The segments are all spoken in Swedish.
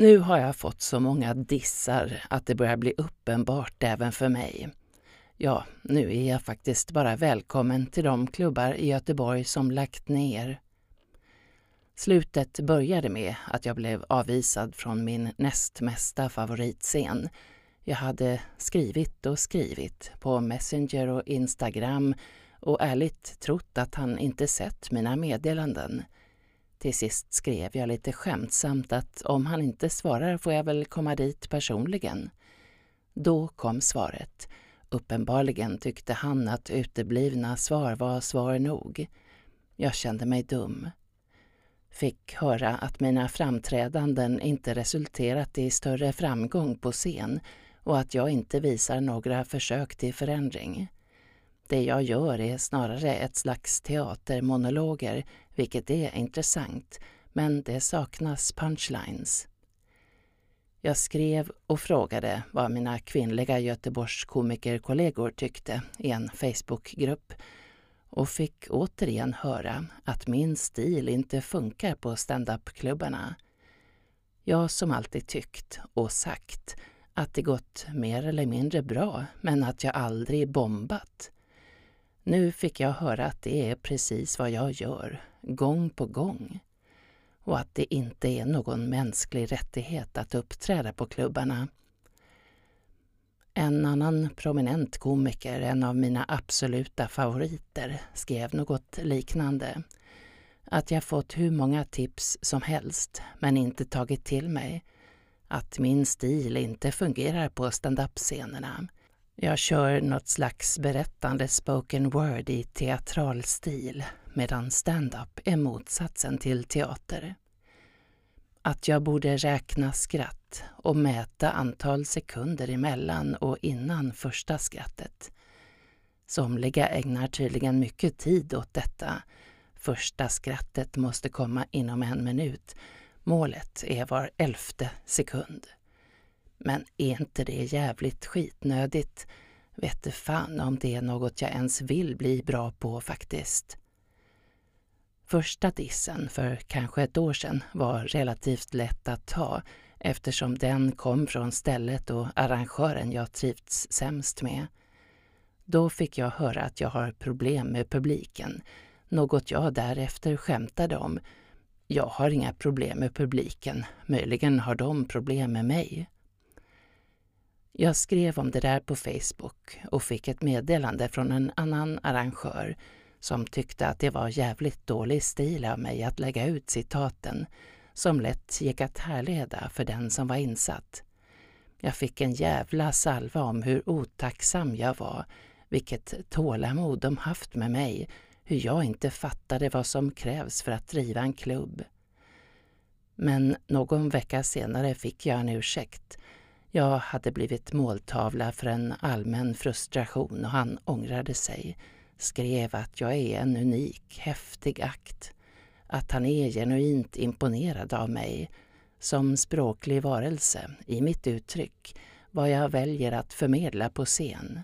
Nu har jag fått så många dissar att det börjar bli uppenbart även för mig. Ja, nu är jag faktiskt bara välkommen till de klubbar i Göteborg som lagt ner. Slutet började med att jag blev avvisad från min näst mesta favoritscen. Jag hade skrivit och skrivit på Messenger och Instagram och ärligt trott att han inte sett mina meddelanden. Till sist skrev jag lite skämtsamt att om han inte svarar får jag väl komma dit personligen. Då kom svaret. Uppenbarligen tyckte han att uteblivna svar var svar nog. Jag kände mig dum. Fick höra att mina framträdanden inte resulterat i större framgång på scen och att jag inte visar några försök till förändring. Det jag gör är snarare ett slags teatermonologer, vilket är intressant, men det saknas punchlines. Jag skrev och frågade vad mina kvinnliga Göteborgskomikerkollegor tyckte i en Facebookgrupp och fick återigen höra att min stil inte funkar på standupklubbarna. Jag som alltid tyckt och sagt att det gått mer eller mindre bra, men att jag aldrig bombat. Nu fick jag höra att det är precis vad jag gör, gång på gång. Och att det inte är någon mänsklig rättighet att uppträda på klubbarna. En annan prominent komiker, en av mina absoluta favoriter, skrev något liknande. Att jag fått hur många tips som helst, men inte tagit till mig. Att min stil inte fungerar på standup-scenerna jag kör något slags berättande spoken word i teatral stil medan stand-up är motsatsen till teater. Att jag borde räkna skratt och mäta antal sekunder emellan och innan första skrattet. Somliga ägnar tydligen mycket tid åt detta. Första skrattet måste komma inom en minut. Målet är var elfte sekund. Men är inte det jävligt skitnödigt? Vet fan om det är något jag ens vill bli bra på faktiskt. Första dissen för kanske ett år sedan var relativt lätt att ta eftersom den kom från stället och arrangören jag trivts sämst med. Då fick jag höra att jag har problem med publiken, något jag därefter skämtade om. Jag har inga problem med publiken, möjligen har de problem med mig. Jag skrev om det där på Facebook och fick ett meddelande från en annan arrangör som tyckte att det var jävligt dålig stil av mig att lägga ut citaten som lätt gick att härleda för den som var insatt. Jag fick en jävla salva om hur otacksam jag var, vilket tålamod de haft med mig, hur jag inte fattade vad som krävs för att driva en klubb. Men någon vecka senare fick jag en ursäkt jag hade blivit måltavla för en allmän frustration och han ångrade sig. Skrev att jag är en unik, häftig akt. Att han är genuint imponerad av mig som språklig varelse i mitt uttryck, vad jag väljer att förmedla på scen.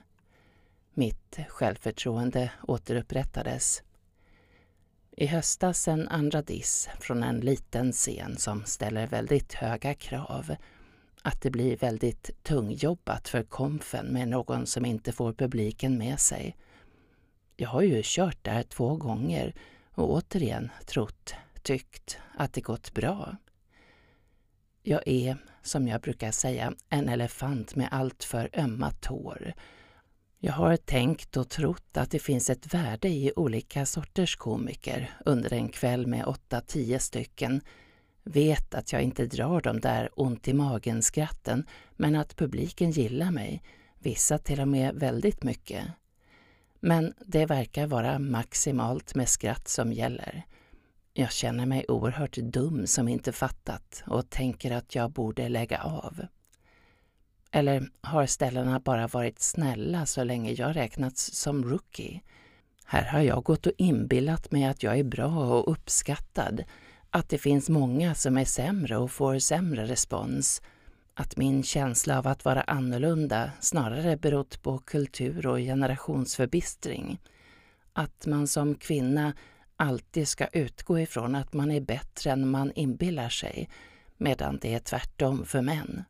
Mitt självförtroende återupprättades. I höstas en andra diss från en liten scen som ställer väldigt höga krav att det blir väldigt tungjobbat för komfen med någon som inte får publiken med sig. Jag har ju kört där två gånger och återigen trott, tyckt att det gått bra. Jag är, som jag brukar säga, en elefant med allt för ömma tår. Jag har tänkt och trott att det finns ett värde i olika sorters komiker under en kväll med åtta, tio stycken Vet att jag inte drar de där ont i magen-skratten, men att publiken gillar mig, vissa till och med väldigt mycket. Men det verkar vara maximalt med skratt som gäller. Jag känner mig oerhört dum som inte fattat och tänker att jag borde lägga av. Eller har ställena bara varit snälla så länge jag räknats som rookie? Här har jag gått och inbillat mig att jag är bra och uppskattad att det finns många som är sämre och får sämre respons. Att min känsla av att vara annorlunda snarare berott på kultur och generationsförbistring. Att man som kvinna alltid ska utgå ifrån att man är bättre än man inbillar sig. medan det är tvärtom för män.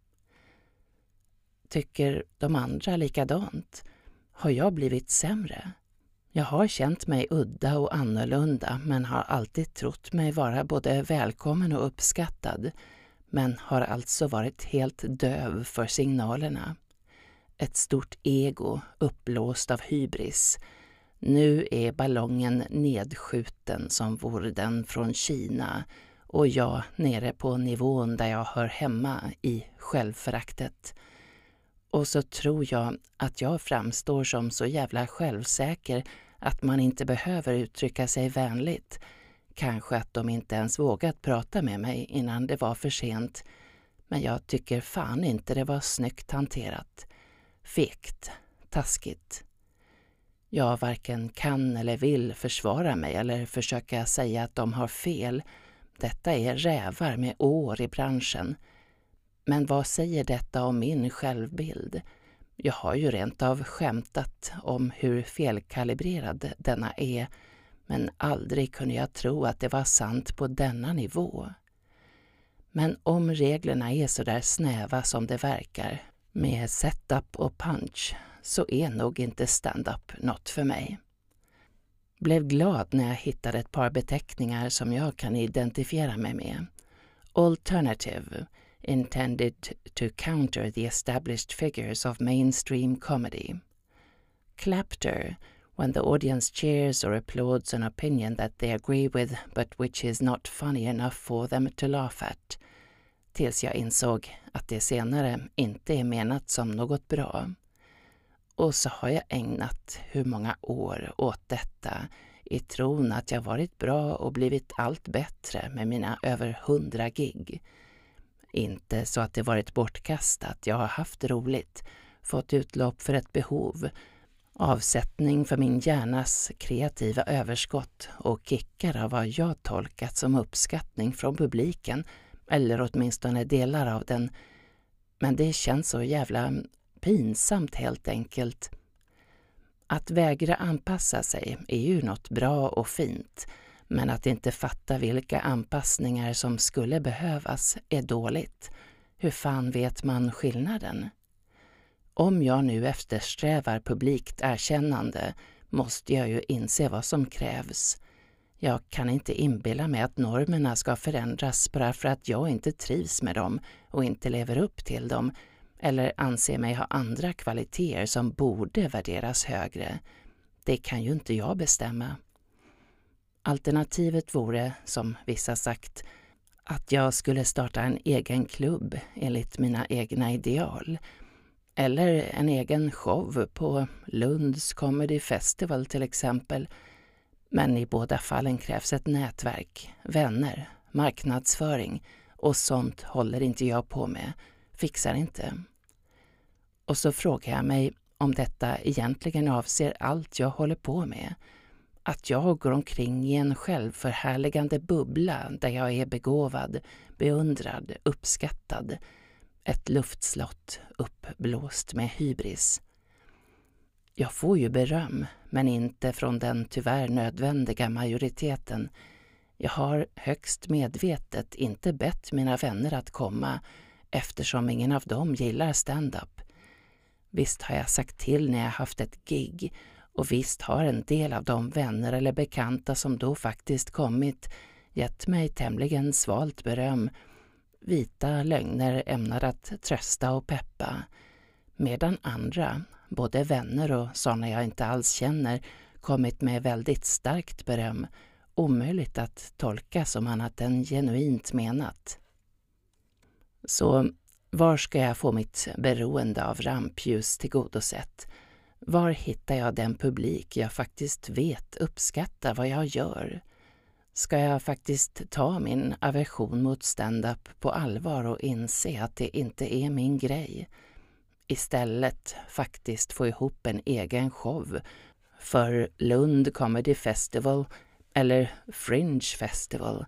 Tycker de andra likadant? Har jag blivit sämre? Jag har känt mig udda och annorlunda men har alltid trott mig vara både välkommen och uppskattad men har alltså varit helt döv för signalerna. Ett stort ego uppblåst av hybris. Nu är ballongen nedskjuten som vore den från Kina och jag nere på nivån där jag hör hemma i självföraktet. Och så tror jag att jag framstår som så jävla självsäker att man inte behöver uttrycka sig vänligt. Kanske att de inte ens vågat prata med mig innan det var för sent. Men jag tycker fan inte det var snyggt hanterat. Fegt. Taskigt. Jag varken kan eller vill försvara mig eller försöka säga att de har fel. Detta är rävar med år i branschen. Men vad säger detta om min självbild? Jag har ju rent av skämtat om hur felkalibrerad denna är, men aldrig kunde jag tro att det var sant på denna nivå. Men om reglerna är så där snäva som det verkar, med setup och punch, så är nog inte stand-up något för mig. Blev glad när jag hittade ett par beteckningar som jag kan identifiera mig med. Alternative, intended to counter the established figures of mainstream comedy. Clapter, when the audience cheers or applauds an opinion that they agree with but which is not funny enough for them to laugh at. Tills jag insåg att det senare inte är menat som något bra. Och så har jag ägnat hur många år åt detta i tron att jag varit bra och blivit allt bättre med mina över hundra gig. Inte så att det varit bortkastat. Jag har haft roligt, fått utlopp för ett behov, avsättning för min hjärnas kreativa överskott och kickar av vad jag tolkat som uppskattning från publiken, eller åtminstone delar av den. Men det känns så jävla pinsamt helt enkelt. Att vägra anpassa sig är ju något bra och fint, men att inte fatta vilka anpassningar som skulle behövas är dåligt. Hur fan vet man skillnaden? Om jag nu eftersträvar publikt erkännande måste jag ju inse vad som krävs. Jag kan inte inbilla mig att normerna ska förändras bara för att jag inte trivs med dem och inte lever upp till dem eller anser mig ha andra kvaliteter som borde värderas högre. Det kan ju inte jag bestämma. Alternativet vore, som vissa sagt, att jag skulle starta en egen klubb enligt mina egna ideal. Eller en egen show på Lunds Comedy Festival till exempel. Men i båda fallen krävs ett nätverk, vänner, marknadsföring och sånt håller inte jag på med, fixar inte. Och så frågar jag mig om detta egentligen avser allt jag håller på med att jag går omkring i en självförhärligande bubbla där jag är begåvad, beundrad, uppskattad. Ett luftslott uppblåst med hybris. Jag får ju beröm, men inte från den tyvärr nödvändiga majoriteten. Jag har högst medvetet inte bett mina vänner att komma eftersom ingen av dem gillar stand-up. Visst har jag sagt till när jag haft ett gig och visst har en del av de vänner eller bekanta som då faktiskt kommit gett mig tämligen svalt beröm, vita lögner ämnade att trösta och peppa, medan andra, både vänner och sådana jag inte alls känner, kommit med väldigt starkt beröm, omöjligt att tolka som annat än genuint menat. Så var ska jag få mitt beroende av rampljus tillgodosett? Var hittar jag den publik jag faktiskt vet uppskattar vad jag gör? Ska jag faktiskt ta min aversion mot stand-up på allvar och inse att det inte är min grej? Istället faktiskt få ihop en egen show för Lund Comedy Festival eller Fringe Festival.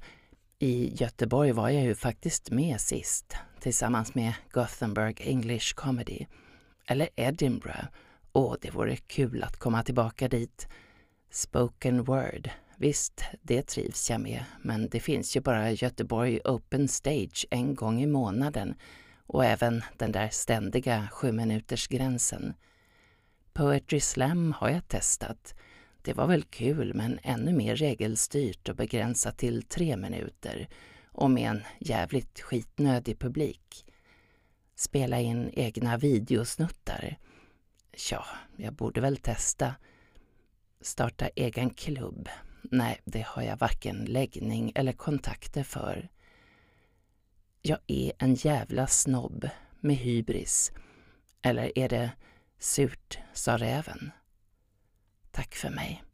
I Göteborg var jag ju faktiskt med sist tillsammans med Gothenburg English Comedy. Eller Edinburgh Åh, det vore kul att komma tillbaka dit. Spoken word, visst, det trivs jag med, men det finns ju bara Göteborg Open Stage en gång i månaden och även den där ständiga sjuminutersgränsen. Poetry Slam har jag testat. Det var väl kul, men ännu mer regelstyrt och begränsat till tre minuter och med en jävligt skitnödig publik. Spela in egna videosnuttar. Tja, jag borde väl testa. Starta egen klubb. Nej, det har jag varken läggning eller kontakter för. Jag är en jävla snobb med hybris. Eller är det surt, sa räven. Tack för mig.